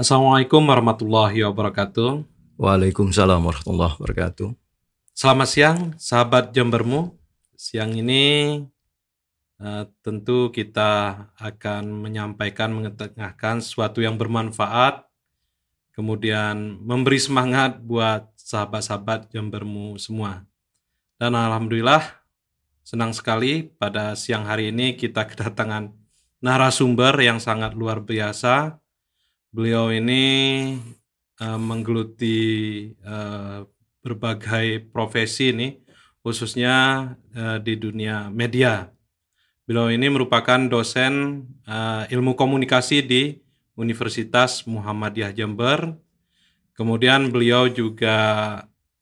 Assalamualaikum warahmatullahi wabarakatuh. Waalaikumsalam warahmatullahi wabarakatuh. Selamat siang, sahabat Jembermu. Siang ini uh, tentu kita akan menyampaikan, mengetengahkan sesuatu yang bermanfaat, kemudian memberi semangat buat sahabat-sahabat Jembermu semua. Dan alhamdulillah senang sekali pada siang hari ini kita kedatangan narasumber yang sangat luar biasa. Beliau ini uh, menggeluti uh, berbagai profesi ini, khususnya uh, di dunia media. Beliau ini merupakan dosen uh, ilmu komunikasi di Universitas Muhammadiyah Jember. Kemudian beliau juga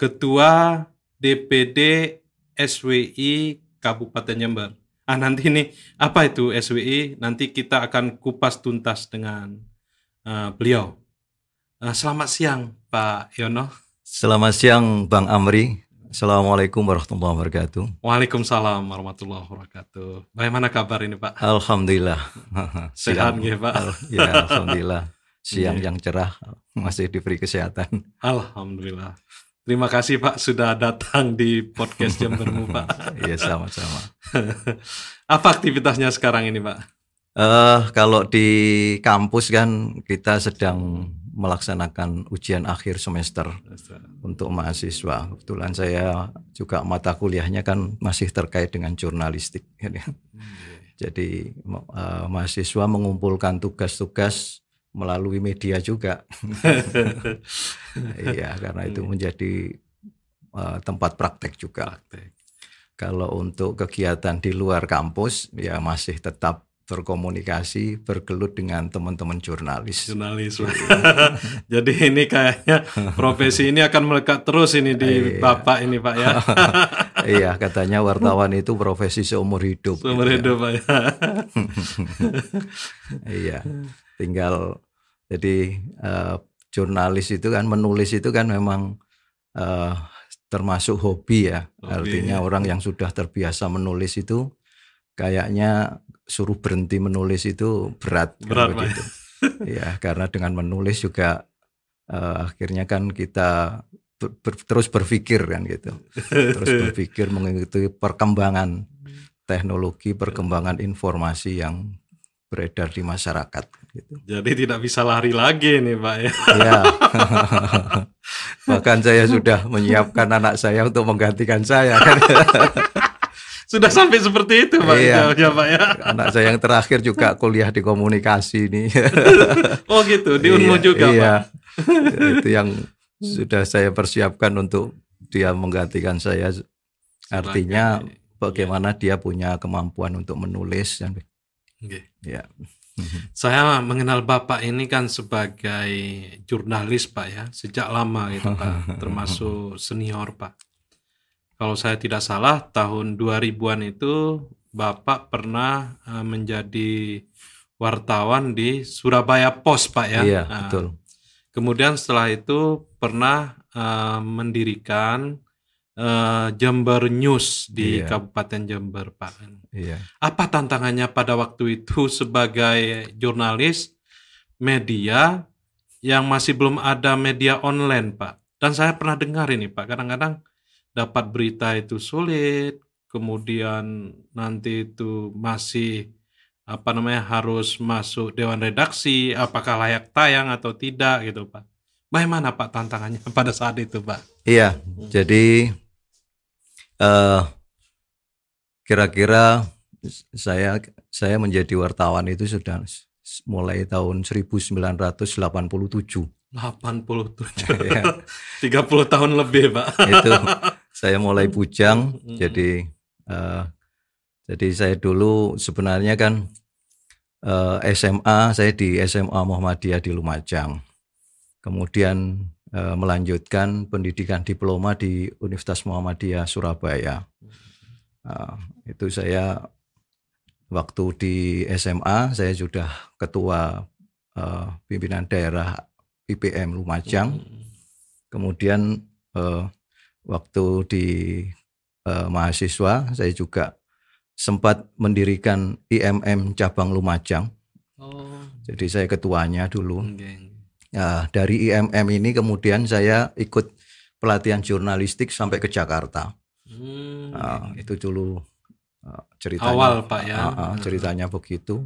ketua DPD SWI Kabupaten Jember. Ah nanti ini apa itu SWI? Nanti kita akan kupas tuntas dengan uh, beliau. Uh, selamat siang Pak Yono. Selamat siang Bang Amri. Assalamualaikum warahmatullahi wabarakatuh. Waalaikumsalam warahmatullahi wabarakatuh. Bagaimana kabar ini Pak? Alhamdulillah. Sehat ya Pak? ya Alhamdulillah. Siang yang cerah masih diberi kesehatan. Alhamdulillah. Terima kasih Pak sudah datang di podcast Jembermu Pak. Iya sama-sama. Apa aktivitasnya sekarang ini Pak? Uh, kalau di kampus kan kita sedang melaksanakan ujian akhir semester untuk mahasiswa. Kebetulan saya juga mata kuliahnya kan masih terkait dengan jurnalistik. Iya. Jadi uh, mahasiswa mengumpulkan tugas-tugas melalui media juga. Iya, karena itu menjadi uh, tempat praktek juga. Praktek. Kalau untuk kegiatan di luar kampus ya masih tetap berkomunikasi, bergelut dengan teman-teman jurnalis. Jurnalis. Iya. Jadi ini kayaknya profesi ini akan melekat terus ini di iya. Bapak ini Pak ya. iya, katanya wartawan itu profesi seumur hidup. Seumur gitu ya. hidup Pak ya. iya tinggal jadi uh, jurnalis itu kan menulis itu kan memang uh, termasuk hobi ya hobi, artinya ya. orang yang sudah terbiasa menulis itu kayaknya suruh berhenti menulis itu berat berat begitu ya karena dengan menulis juga uh, akhirnya kan kita ber, ber, terus berpikir kan gitu terus berpikir mengikuti perkembangan teknologi perkembangan informasi yang beredar di masyarakat. Gitu. Jadi tidak bisa lari lagi nih Pak ya. ya. Bahkan saya sudah menyiapkan anak saya untuk menggantikan saya kan. sudah sampai seperti itu Pak iya. ya Pak ya. Anak saya yang terakhir juga kuliah di komunikasi nih. oh gitu, di Unmu iya, juga iya. Pak. Itu yang sudah saya persiapkan untuk dia menggantikan saya. Artinya bagaimana dia punya kemampuan untuk menulis dan Okay. Ya. Saya mengenal Bapak ini kan sebagai jurnalis Pak ya, sejak lama gitu Pak, termasuk senior Pak. Kalau saya tidak salah tahun 2000-an itu Bapak pernah uh, menjadi wartawan di Surabaya Post Pak ya. Iya, nah, betul. Kemudian setelah itu pernah uh, mendirikan uh, Jember News di iya. Kabupaten Jember, Pak. Iya. Apa tantangannya pada waktu itu sebagai jurnalis media yang masih belum ada media online, Pak? Dan saya pernah dengar ini, Pak. Kadang-kadang dapat berita itu sulit, kemudian nanti itu masih apa namanya harus masuk dewan redaksi, apakah layak tayang atau tidak gitu, Pak. Bagaimana Pak tantangannya pada saat itu, Pak? Iya, hmm. jadi eh, kira-kira saya saya menjadi wartawan itu sudah mulai tahun 1987. 87. ya. 30 tahun lebih, Pak. itu saya mulai bujang jadi uh, jadi saya dulu sebenarnya kan uh, eh, SMA saya di SMA Muhammadiyah di Lumajang. Kemudian Eh, melanjutkan pendidikan diploma di Universitas Muhammadiyah Surabaya. Uh, itu saya waktu di SMA saya sudah ketua uh, pimpinan daerah IPM Lumajang. Kemudian uh, waktu di uh, mahasiswa saya juga sempat mendirikan IMM cabang Lumajang. Oh. Jadi saya ketuanya dulu. Okay Nah, dari IMM ini kemudian saya ikut pelatihan jurnalistik sampai ke Jakarta. Hmm, Nah, itu dulu uh, ceritanya. Awal, Pak, ya. Ah, ah, ceritanya begitu.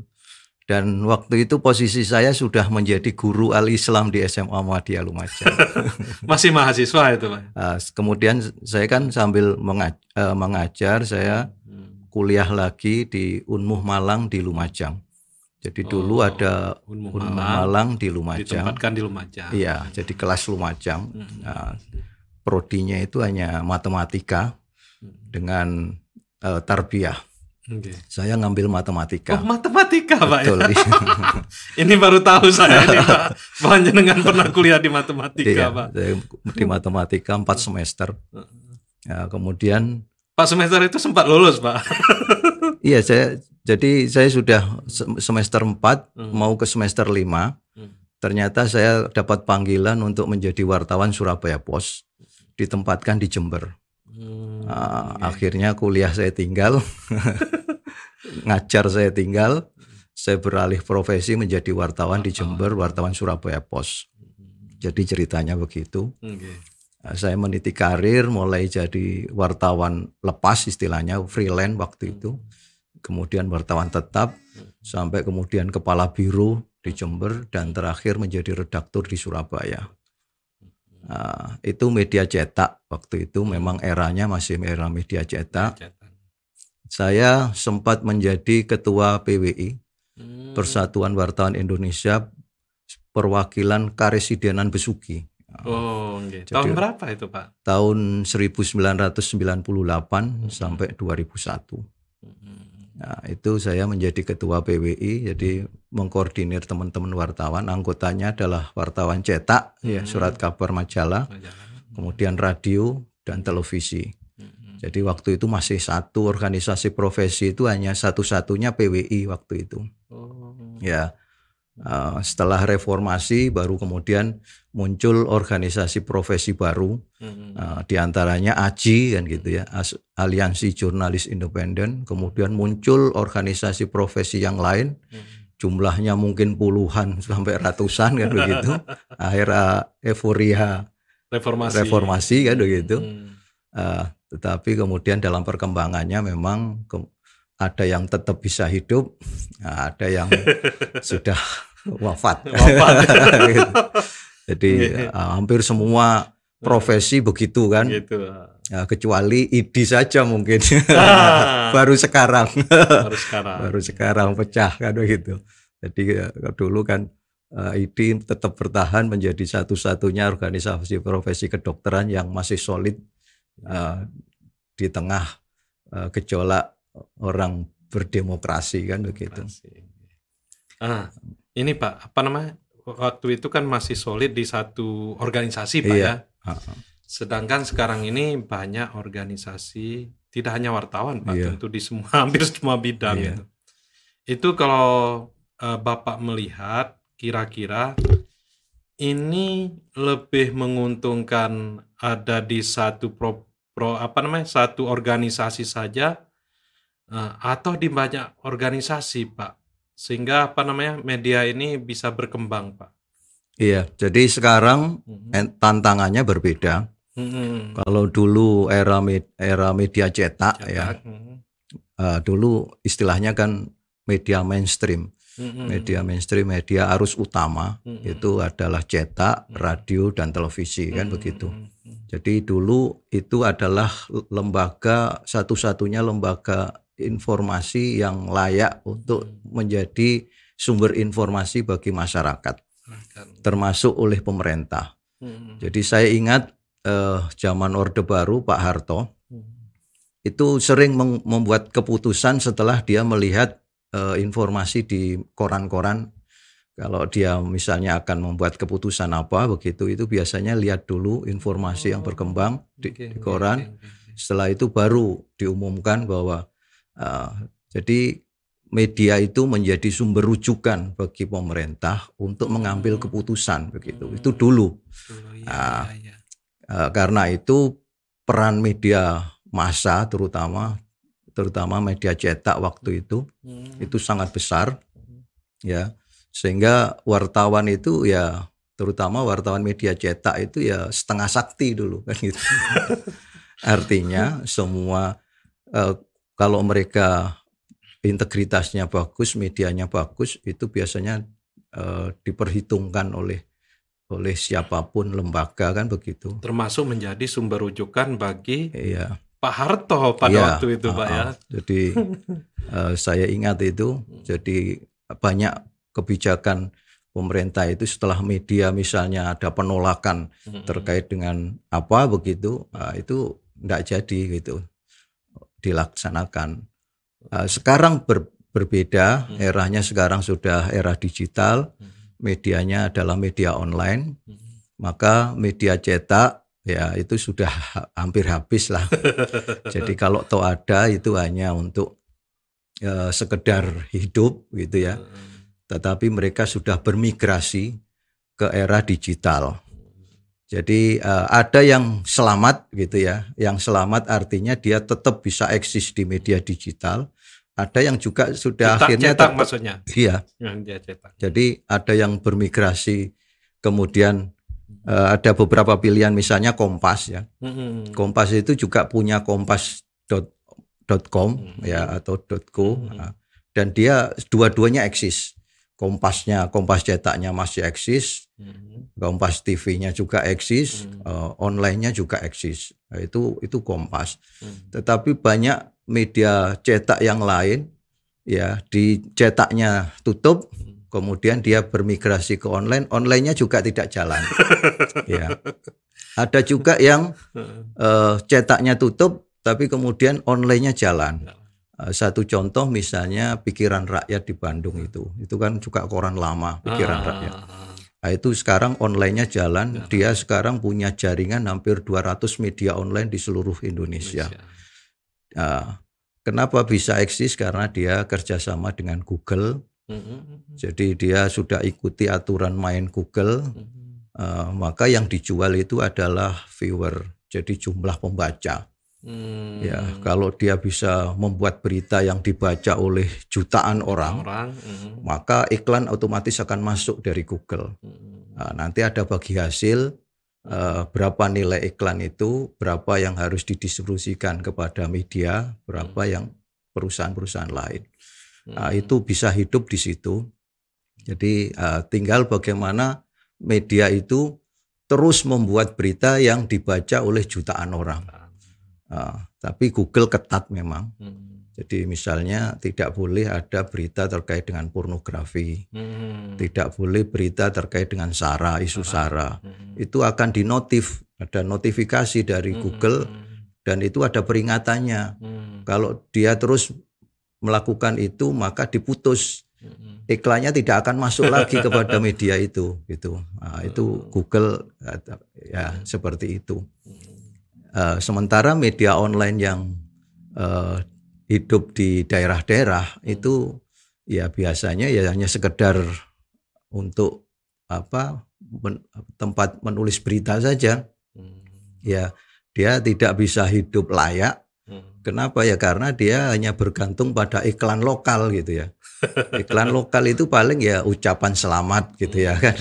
Dan waktu itu posisi saya sudah menjadi guru al-Islam di SMA Muhammadiyah Lumajang. Masih mahasiswa itu, Pak. Ah, kemudian saya kan sambil menga- eh, mengajar, saya Hmm. kuliah lagi di Unmuh Malang di Lumajang. Jadi dulu Oh, ada Unmuh Unmuh Malang, Malang di Lumajang. Ditempatkan di Lumajang. Iya, jadi kelas Lumajang. Nah, prodinya itu hanya matematika Hmm. dengan eh, tarbiyah. Oke. Saya ngambil matematika. Oh, matematika, Pak. Ya? Betul. Ini baru tahu saya ini, Pak. Panjenengan pernah kuliah di matematika, Iya, Pak. saya di matematika 4 semester. Ya, kemudian Pak semester itu sempat lulus, Pak. iya saya jadi saya sudah se- semester 4 Hmm. mau ke semester 5. Hmm. Ternyata saya dapat panggilan untuk menjadi wartawan Surabaya Pos ditempatkan di Jember. Hmm, Ah, oke. Akhirnya kuliah saya tinggal, ngajar saya tinggal, saya beralih profesi menjadi wartawan di Jember, wartawan Surabaya Pos. Jadi ceritanya begitu. Oke. Nah, Saya meniti karir mulai jadi wartawan lepas istilahnya freelance waktu itu. Kemudian wartawan tetap sampai kemudian kepala biro di Jember dan terakhir menjadi redaktur di Surabaya. Nah, itu media cetak waktu itu memang eranya masih era media cetak. Saya sempat menjadi ketua PWI Hmm. Persatuan Wartawan Indonesia perwakilan Karesidenan Besuki. Oh, oke. Jadi- Tahun berapa itu, Pak? tahun 1998 sampai 2001. Hmm. Nah, itu saya menjadi ketua PWI, jadi mengkoordinir teman-teman wartawan. Anggotanya adalah wartawan cetak, ya, surat kabar majalah, Majalah. kemudian radio dan televisi. Hmm. Jadi waktu itu masih satu organisasi profesi itu hanya satu-satunya PWI waktu itu. Oh. Ya, Uh, setelah reformasi baru kemudian muncul organisasi profesi baru Hmm. Uh, di antaranya AJI kan gitu ya, As- Aliansi Jurnalis Independen. Kemudian muncul organisasi profesi yang lain, Hmm. Jumlahnya mungkin puluhan sampai ratusan kan begitu. Akhirnya euforia Reformasi. reformasi kan begitu. Hmm. Uh, tetapi kemudian dalam perkembangannya memang ke- ada yang tetap bisa hidup, nah, ada yang sudah wafat. Wafat. Gitu. Jadi uh, hampir semua profesi begitu kan. Gitu. Ya, kecuali ID saja mungkin Ah. baru sekarang Baru sekarang. baru sekarang pecah kan begitu jadi eh, dulu kan eh, ID tetap bertahan menjadi satu-satunya organisasi profesi kedokteran yang masih solid eh, di tengah eh, gejolak orang berdemokrasi kan begitu. Ah, ini Pak, apa namanya? Waktu itu kan masih solid di satu organisasi Pak Iya. ya. Ah, Sedangkan sekarang ini banyak organisasi, tidak hanya wartawan Pak, Iya. tentu di semua hampir semua bidang Iya. itu. Itu kalau eh, Bapak melihat kira-kira ini lebih menguntungkan ada di satu pro, pro- apa namanya? satu organisasi saja eh, atau di banyak organisasi, Pak. Sehingga apa namanya? media ini bisa berkembang, Pak. iya jadi sekarang Mhm. eh, tantangannya berbeda Mhm. kalau dulu era med- era media cetak, ya Cetak. Mhm. eh, dulu istilahnya kan media mainstream Mhm. media mainstream, media arus utama Mhm. itu adalah cetak, radio dan televisi kan Mhm. begitu. Jadi dulu itu adalah lembaga satu-satunya lembaga informasi yang layak untuk menjadi sumber informasi bagi masyarakat, termasuk oleh pemerintah. Jadi saya ingat eh, zaman Orde Baru Pak Harto Mhm. itu sering membuat keputusan setelah dia melihat eh, informasi di koran-koran. Kalau dia misalnya akan membuat keputusan apa begitu, itu biasanya lihat dulu informasi yang Oh, berkembang di, Oke, di koran. oke, oke. Setelah itu baru diumumkan bahwa eh, jadi media itu menjadi sumber rujukan bagi pemerintah untuk mengambil Hmm. keputusan begitu. Hmm. Itu dulu. Dulu, iya, Ah. iya, iya. Eh, karena itu peran media massa terutama terutama media cetak waktu itu Mhm. itu sangat besar ya sehingga wartawan itu ya terutama wartawan media cetak itu ya setengah sakti dulu kan gitu. Artinya semua eh, kalau mereka integritasnya bagus, medianya bagus, itu biasanya eh, diperhitungkan oleh oleh siapa pun lembaga kan begitu. Termasuk menjadi sumber rujukan bagi Iya. Pak Harto pada Iya, waktu itu, Pak uh-uh. ya. Jadi eh, saya ingat itu, jadi banyak kebijakan pemerintah itu setelah media misalnya ada penolakan terkait dengan apa begitu, ah, itu tidak jadi gitu dilaksanakan. Ah, sekarang ber- berbeda, Hmm. eranya sekarang sudah era digital, Mm-mm. Medianya adalah media online, Mm-mm. maka media cetak ya itu sudah ha- hampir habis lah. Jadi kalau toh ada itu hanya untuk eh, sekedar hidup gitu ya. Mm-mm. Tetapi mereka sudah bermigrasi ke era digital. Jadi eh, ada yang selamat gitu ya. Yang selamat artinya dia tetap bisa eksis di media digital. Ada yang juga sudah Cetak- akhirnya cetak tetap- maksudnya iya. yang dia cetak. Jadi ada yang bermigrasi kemudian eh, ada beberapa pilihan misalnya Kompas ya. Mm-mm. Kompas itu juga punya kompas.com Hmm. ya atau .co Hmm. Nah, dan dia dua-duanya eksis. Kompasnya, Kompas cetaknya masih eksis, Mm-mm. Kompas TV-nya juga eksis, Hmm. eh, online-nya juga eksis. Nah, itu itu Kompas. Mm. Tetapi banyak media cetak yang lain ya di cetaknya tutup, kemudian dia bermigrasi ke online, online-nya juga tidak jalan. ya. Ada juga yang eh, cetaknya tutup tapi kemudian online-nya jalan. Eh, Satu contoh misalnya Pikiran Rakyat di Bandung itu. Itu kan juga koran lama Pikiran Ah, Rakyat. ah, ah. Nah, itu sekarang online-nya jalan. Ya. Dia sekarang punya jaringan hampir 200 media online di seluruh Indonesia. Nah, kenapa bisa eksis? Karena dia kerjasama dengan Google. Mm-mm. Jadi dia sudah ikuti aturan main Google. Eh, maka yang dijual itu adalah viewer. Jadi jumlah pembaca. Mm. Ya, kalau dia bisa membuat berita yang dibaca oleh jutaan orang, orang mm, maka iklan otomatis akan masuk dari Google. mm, Nah, nanti ada bagi hasil eh, berapa nilai iklan itu, berapa yang harus didistribusikan kepada media, berapa yang perusahaan-perusahaan lain. Nah, mm. itu bisa hidup di situ. Jadi eh, tinggal bagaimana media itu terus membuat berita yang dibaca oleh jutaan orang. Ah, tapi Google ketat memang. Mm, Jadi misalnya tidak boleh ada berita terkait dengan pornografi, mm, tidak boleh berita terkait dengan sara, isu sara. mm, Itu akan dinotif, ada notifikasi dari mm, Google dan itu ada peringatannya. mm, Kalau dia terus melakukan itu maka diputus. Mm, iklannya tidak akan masuk lagi kepada media itu gitu. Nah, itu Google eh, ya seperti itu. Eh, sementara media online yang eh, hidup di daerah-daerah itu ya biasanya ya hanya sekedar untuk apa men- tempat menulis berita saja. mm, Ya dia tidak bisa hidup layak. mm. Kenapa ya? Karena dia hanya bergantung pada iklan lokal gitu ya. Iklan lokal itu paling ya ucapan selamat gitu ya kan.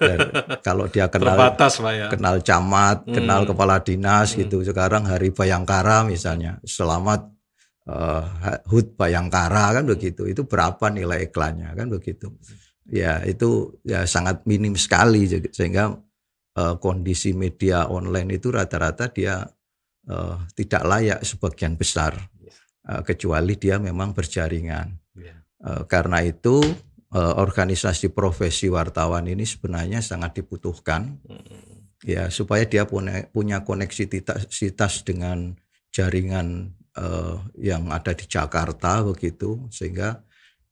Dan kalau dia kenal Terbatas, Pak ya. kenal camat, Hmm. kenal kepala dinas Hmm. gitu. Sekarang hari Bayangkara misalnya, selamat eh, HUT Bayangkara kan begitu. Itu berapa nilai iklannya kan begitu. Ya itu ya sangat minim sekali sehingga eh, kondisi media online itu rata-rata dia eh, tidak layak sebagian besar Eh, kecuali dia memang berjaringan. Eh, karena itu organisasi profesi wartawan ini sebenarnya sangat dibutuhkan ya supaya dia punya punya koneksitas dengan jaringan eh, yang ada di Jakarta begitu sehingga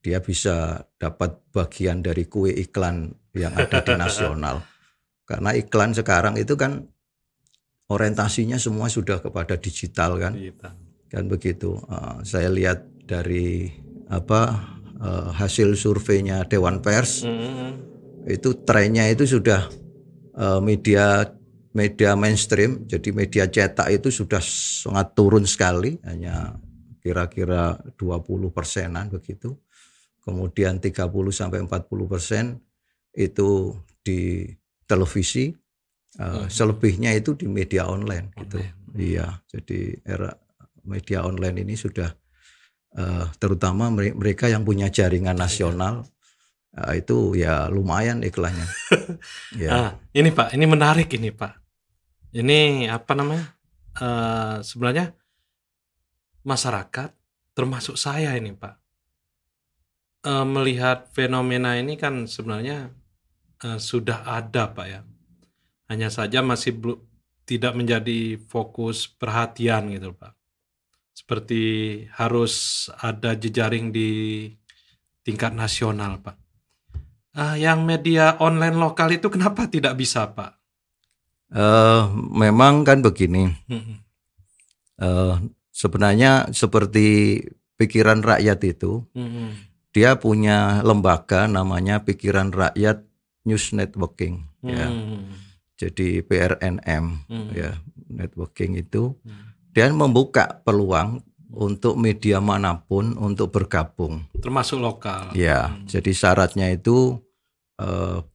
dia bisa dapat bagian dari kue iklan yang ada di nasional. Karena iklan sekarang itu kan orientasinya semua sudah kepada digital kan? Kan begitu. Eh, saya lihat dari apa eh, hasil surveinya Dewan Pers Mm, itu trennya itu sudah eh, media media mainstream jadi media cetak itu sudah sangat turun sekali hanya kira-kira 20 persenan begitu kemudian 30 sampai 40 persen itu di televisi, uh, selebihnya itu di media online gitu. Online. Iya, jadi era media online ini sudah uh, terutama mere- mereka yang punya jaringan nasional uh, itu ya lumayan iklannya. ya. Ah, ini Pak, ini menarik ini Pak. Ini apa namanya? Eh, sebenarnya masyarakat, termasuk saya ini Pak, eh, melihat fenomena ini kan sebenarnya eh, sudah ada Pak ya. Hanya saja masih belum tidak menjadi fokus perhatian gitu Pak. Seperti harus ada jejaring di tingkat nasional Pak. Ah, yang media online lokal itu kenapa tidak bisa, Pak? Eh, memang kan begini, eh, sebenarnya seperti pikiran rakyat itu, Hmm. dia punya lembaga namanya Pikiran Rakyat News Networking, ya. Hmm. Jadi PRNM, Hmm. ya networking itu Hmm. dia membuka peluang untuk media mana pun untuk bergabung. Termasuk lokal. Ya, Hmm. jadi syaratnya itu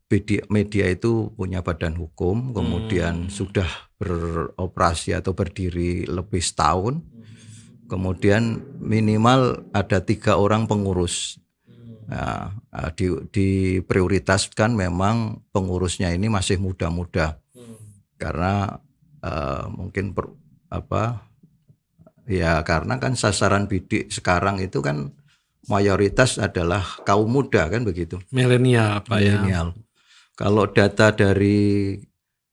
media, media itu punya badan hukum, Hmm. kemudian sudah beroperasi atau berdiri lebih setahun, kemudian minimal ada tiga orang pengurus. Nah, eh, di, diprioritaskan memang pengurusnya ini masih muda-muda Hmm. karena eh, mungkin per- apa ya karena kan sasaran bidik sekarang itu kan mayoritas adalah kaum muda kan begitu Milenial, Pak ya. milenial. Kalau data dari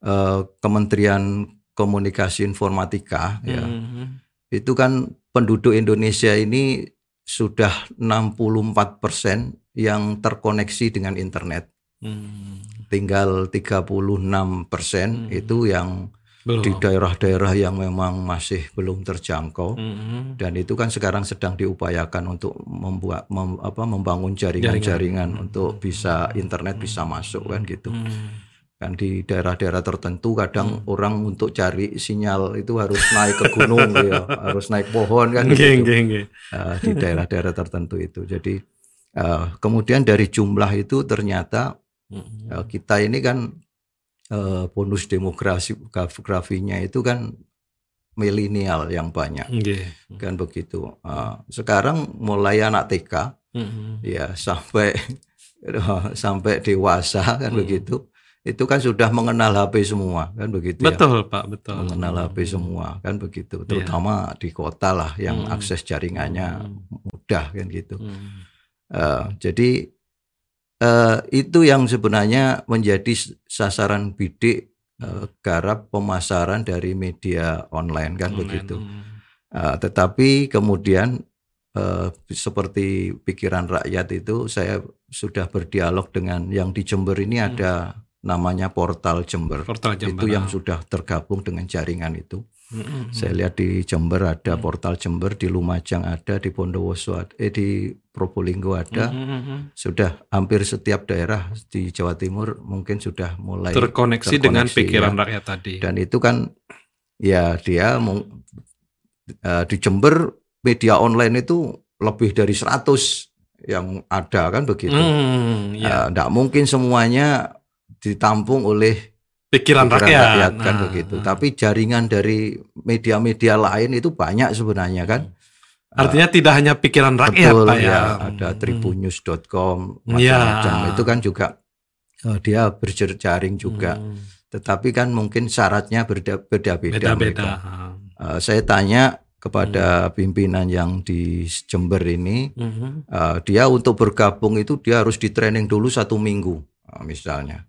eh, Kementerian Komunikasi Informatika ya Hmm. itu kan penduduk Indonesia ini sudah 64% yang terkoneksi dengan internet. Hmm. Tinggal 36% Hmm. itu yang Belum. di daerah-daerah yang memang masih belum terjangkau Hmm. dan itu kan sekarang sedang diupayakan untuk membuat mem- apa membangun jaringan-jaringan Jaringan. untuk bisa internet bisa masuk kan gitu Hmm. kan di daerah-daerah tertentu kadang orang untuk cari sinyal itu harus naik ke gunung ya harus naik pohon kan gitu nggih, nggih. Eh, di daerah-daerah tertentu itu jadi eh, kemudian dari jumlah itu ternyata Hmm. eh, kita ini kan eh, bonus demografi demografinya itu kan milenial yang banyak Nggih. kan begitu. Uh, sekarang mulai anak TK Hmm. ya sampai sampai dewasa kan Hmm. begitu. Itu kan sudah mengenal HP semua kan begitu ya. Betul, Pak, betul. Mengenal HP semua kan begitu. Terutama di kota lah yang Hmm. akses jaringannya mudah kan gitu. Hmm. Uh, jadi uh, itu yang sebenarnya menjadi sasaran bidik uh, garap pemasaran dari media online kan Online. begitu. Uh, tetapi kemudian uh, seperti pikiran rakyat itu saya sudah berdialog dengan yang di Jember ini Hmm. ada namanya portal Jember. Portal Jember. Itu yang sudah tergabung dengan jaringan itu. Saya lihat di Jember ada portal Jember, di Lumajang ada, di Bondowoso ada, eh di Probolinggo ada. Sudah hampir setiap daerah di Jawa Timur mungkin sudah mulai terkoneksi, dengan terkoneksi, pikiran ya. rakyat tadi. dan itu kan ya dia eh, di Jember media online itu lebih dari 100 yang ada kan begitu. Hmm, ya. Tidak mungkin semuanya ditampung oleh pikiran, pikiran rakyat, rakyat, kan Nah, begitu. nah. Tapi jaringan dari media-media lain itu banyak sebenarnya kan. artinya tidak hanya pikiran rakyat, Betul Pak ya. ya. Ada Hmm. tribunnews.com Ya. macam-macam. Itu kan juga eh, dia berjaring juga. Hmm, Tetapi kan mungkin syaratnya berda- beda-beda. Eh, saya tanya kepada pimpinan yang di Jember ini, Hmm. eh, dia untuk bergabung itu dia harus di training dulu satu minggu, eh, misalnya,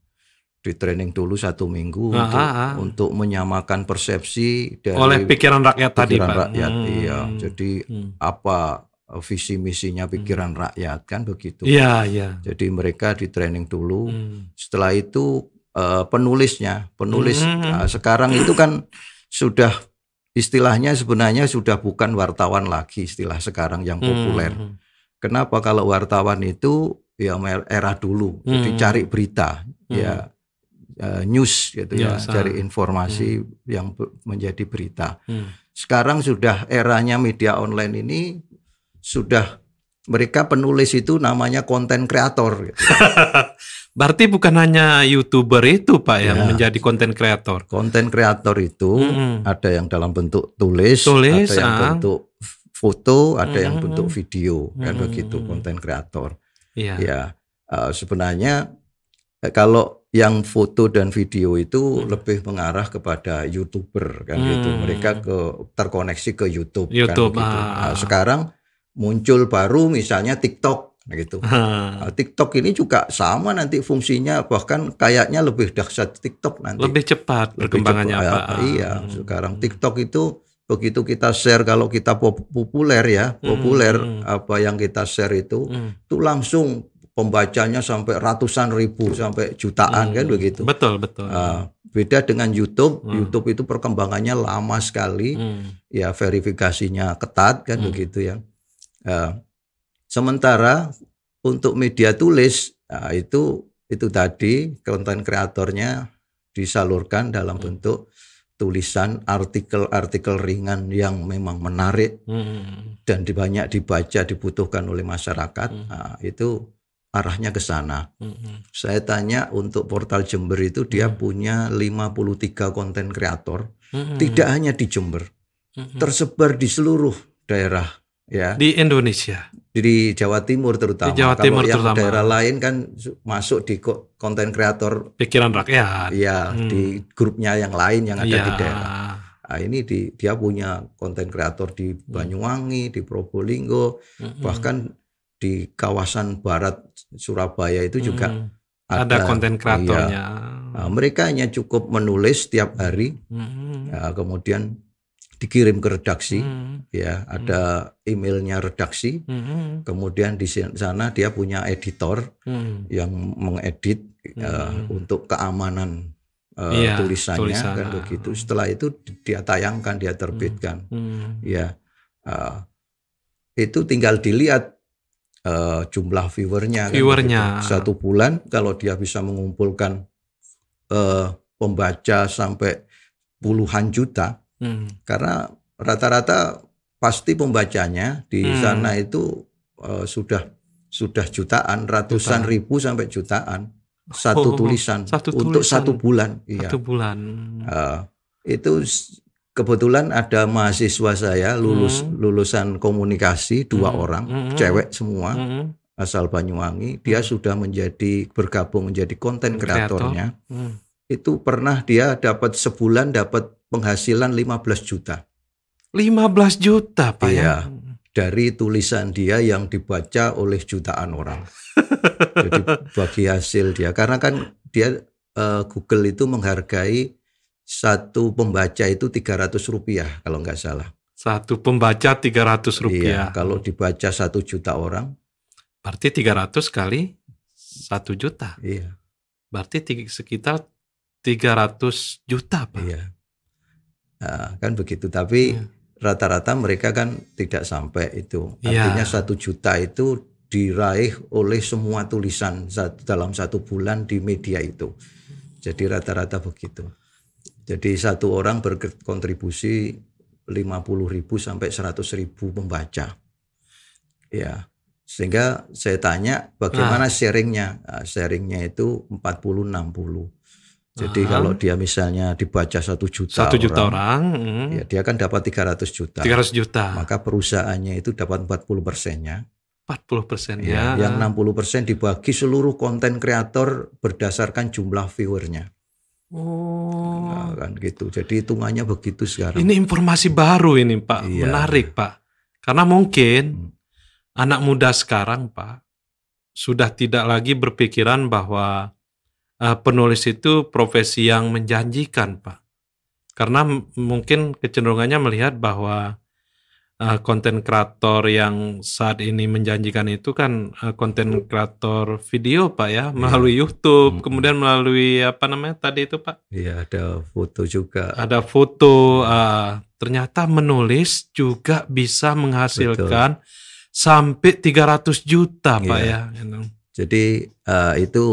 di training dulu satu minggu Ah, untuk ah, ah. untuk menyamakan persepsi dari Oleh pikiran rakyat tadi, pikiran Pak. rakyat. Hmm. Iya, jadi Hmm. apa eh, visi misinya pikiran rakyat kan begitu. Iya, iya. Jadi mereka di training dulu. Hmm. Setelah itu eh, penulisnya, penulis Hmm. nah, sekarang itu kan sudah istilahnya sebenarnya sudah bukan wartawan lagi istilah sekarang yang populer. Hmm. Kenapa kalau wartawan itu ya era dulu, jadi Hmm. cari berita, ya eh, news gitu ya, Biasa. cari informasi yang be- menjadi berita. Hmm. Sekarang sudah eranya media online ini sudah mereka penulis itu namanya konten kreator. Gitu. Berarti bukan hanya youtuber itu pak yang Ya. menjadi konten kreator. Konten kreator itu Mm-mm. ada yang dalam bentuk tulis, Tulis, ada yang ah. bentuk foto, ada yang Mm-mm. bentuk video, kan Mm-mm. begitu konten kreator. Iya. Ya, eh, sebenarnya eh, kalau yang foto dan video itu Hmm. lebih mengarah kepada youtuber kan gitu. Hmm. Mereka ke terkoneksi ke YouTube. YouTube, kan begitu. ah. Nah, sekarang muncul baru misalnya TikTok gitu. Hah. Nah, TikTok ini juga sama nanti fungsinya bahkan kayaknya lebih dahsyat TikTok nanti. Lebih cepat Lebih perkembangannya cepat, pak. ya, Iya, Hmm. sekarang TikTok itu begitu kita share kalau kita pop- populer ya, Hmm, populer hmm. apa yang kita share itu Hmm. itu langsung pembacanya sampai ratusan ribu sampai jutaan kan Hmm. begitu. Betul betul. Ah, beda dengan YouTube, Hmm. YouTube itu perkembangannya lama sekali, Hmm. ya verifikasinya ketat kan Hmm. begitu ya. Ah, sementara untuk media tulis ah, itu itu tadi konten kreatornya disalurkan dalam Hmm. bentuk tulisan artikel-artikel ringan yang memang menarik Hmm. dan banyak dibaca dibutuhkan oleh masyarakat. Hmm. Ah, itu arahnya ke sana. Hmm. Saya tanya untuk portal Jember itu dia Hmm. punya 53 konten kreator, Hmm. tidak hanya di Jember, Hmm. tersebar di seluruh daerah ya, di Indonesia. di Jawa Timur terutama. Di Jawa Kalau Timur yang terutama. daerah lain kan su- masuk di ko- konten kreator Pikiran rakyat. ya Hmm. di grupnya yang lain yang ada Iya. di daerah. Nah, ini di, dia punya konten kreator di Banyuwangi, di Probolinggo, Hmm. bahkan di kawasan barat Surabaya itu juga Hmm. ada, konten kreatornya. Nah, mereka hanya cukup menulis setiap hari, Hmm. ya, kemudian dikirim ke redaksi, Hmm. ya ada emailnya redaksi, Hmm. kemudian di sana dia punya editor Hmm. yang mengedit ya, Hmm. untuk keamanan eh, Iya, tulisannya tulisan. kan begitu. Setelah itu dia tayangkan, dia terbitkan, Hmm. ya eh, itu tinggal dilihat eh, jumlah viewernya. kan Viewernya. begitu. satu bulan kalau dia bisa mengumpulkan eh, pembaca sampai puluhan juta, Hmm. karena rata-rata pasti pembacanya di Hmm. sana itu eh, sudah sudah jutaan, ratusan Jutaan. ribu sampai jutaan satu Oh, tulisan satu untuk tulisan. satu bulan. Iya. Satu bulan. Eh, itu kebetulan ada mahasiswa saya lulus Hmm. lulusan komunikasi dua Hmm. orang, Hmm. cewek semua Hmm. asal Banyuwangi. Dia sudah menjadi bergabung menjadi konten Kreator. kreatornya. Hmm. Itu pernah dia dapat sebulan dapat penghasilan 15 juta 15 juta pak Iya. ya. dari tulisan dia yang dibaca oleh jutaan orang. Jadi bagi hasil dia karena kan dia eh, Google itu menghargai satu pembaca itu 300 rupiah kalau nggak salah. Satu pembaca 300 rupiah. Iya, kalau dibaca satu juta orang, Berarti 300 kali 1 juta. iya, Berarti ti- sekitar 300 juta pak. iya. Nah, kan begitu. Tapi Iya. rata-rata mereka kan tidak sampai itu. Iya. Artinya satu juta itu diraih oleh semua tulisan dalam satu bulan di media itu. Jadi rata-rata begitu. Jadi satu orang berkontribusi 50 ribu sampai 100 ribu pembaca. Ya, sehingga saya tanya bagaimana sharingnya? Nah, sharingnya itu 40-60. Jadi Ah. kalau dia misalnya dibaca satu juta, Satu juta orang, hmm, ya dia kan dapat 300 juta. 300 juta, Maka perusahaannya itu dapat 40 persennya. 40 persen Ya, ya. yang 60 persen dibagi seluruh konten kreator berdasarkan jumlah viewernya. Oh, Nah, kan gitu. Jadi hitungannya begitu sekarang. ini informasi baru ini Pak, Iya. menarik Pak. Karena mungkin Hmm. anak muda sekarang Pak sudah tidak lagi berpikiran bahwa eh, penulis itu profesi yang menjanjikan Pak. Karena mungkin kecenderungannya melihat bahwa eh, konten kreator yang saat ini menjanjikan itu kan eh, konten kreator video Pak ya, melalui YouTube, Hmm. kemudian melalui apa namanya tadi itu Pak? Iya, ada foto juga. ada foto uh, ternyata menulis juga bisa menghasilkan sampai 300 juta pak Iya. ya Gitu. Jadi eh, itu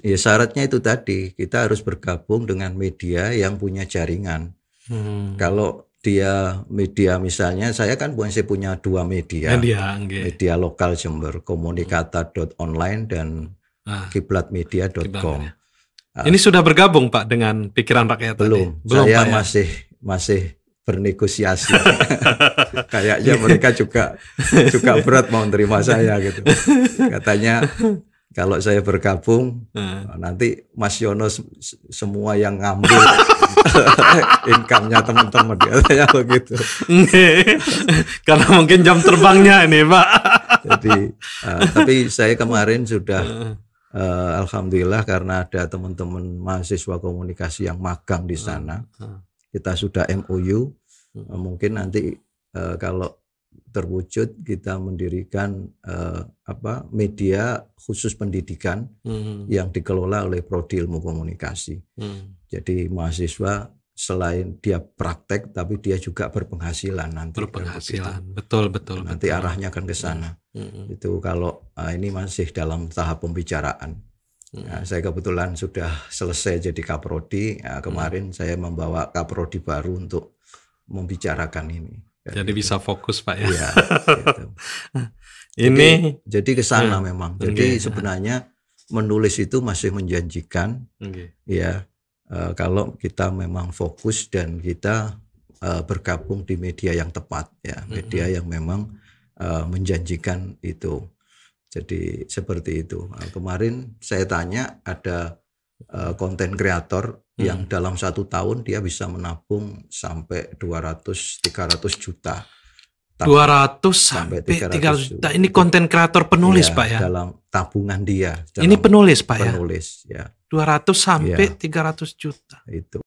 ya syaratnya itu tadi kita harus bergabung dengan media yang punya jaringan. Hmm. Kalau dia media misalnya, saya kan saya punya dua media. Media, nggih. media lokal Jember, komunikata.online dan Ah, kiblatmedia.com. Kiblatmedia. Ini sudah bergabung Pak dengan pikiran rakyat Belum, tadi? Belum saya Pak, ya? masih masih bernegosiasi. Kayaknya mereka juga juga berat mau terima saya gitu. Katanya kalau saya bergabung Ah. nanti Mas Yono se- se- semua yang ngambil income-nya teman-teman katanya begitu. Karena mungkin jam terbangnya ini Pak. Jadi eh, tapi saya kemarin sudah eh, alhamdulillah karena ada teman-teman mahasiswa komunikasi yang magang di sana. Ah. Kita sudah MOU Hmm. Eh, mungkin nanti eh, kalau terwujud kita mendirikan eh, apa media khusus pendidikan Hmm, yang dikelola oleh Prodi Ilmu Komunikasi. hmm. Jadi mahasiswa selain dia praktek tapi dia juga berpenghasilan nanti. Berpenghasilan. Betul, betul. Nanti betul. arahnya akan ke sana. Hmm, Itu kalau ah, ini masih dalam tahap pembicaraan. hmm. Nah, saya kebetulan sudah selesai jadi kaprodi. Nah, kemarin saya membawa kaprodi baru untuk membicarakan ini. Jadi bisa fokus Pak ya. Iya. gitu. Ini Jadi ke sana Hmm. memang. Jadi sebenarnya menulis itu masih menjanjikan Oke. ya eh, kalau kita memang fokus dan kita eh, bergabung di media yang tepat ya, media yang memang eh, menjanjikan itu. Jadi seperti itu. Nah, kemarin saya tanya ada eh, konten kreator yang dalam satu tahun dia bisa menabung sampai 200-300 juta. Tab- 200 sampai sampai 300 300 juta. Ini konten kreator penulis Iya, Pak ya. Dalam tabungan dia. Ini dalam penulis Pak ya. penulis ya 200 sampai Iya. 300 juta. itu.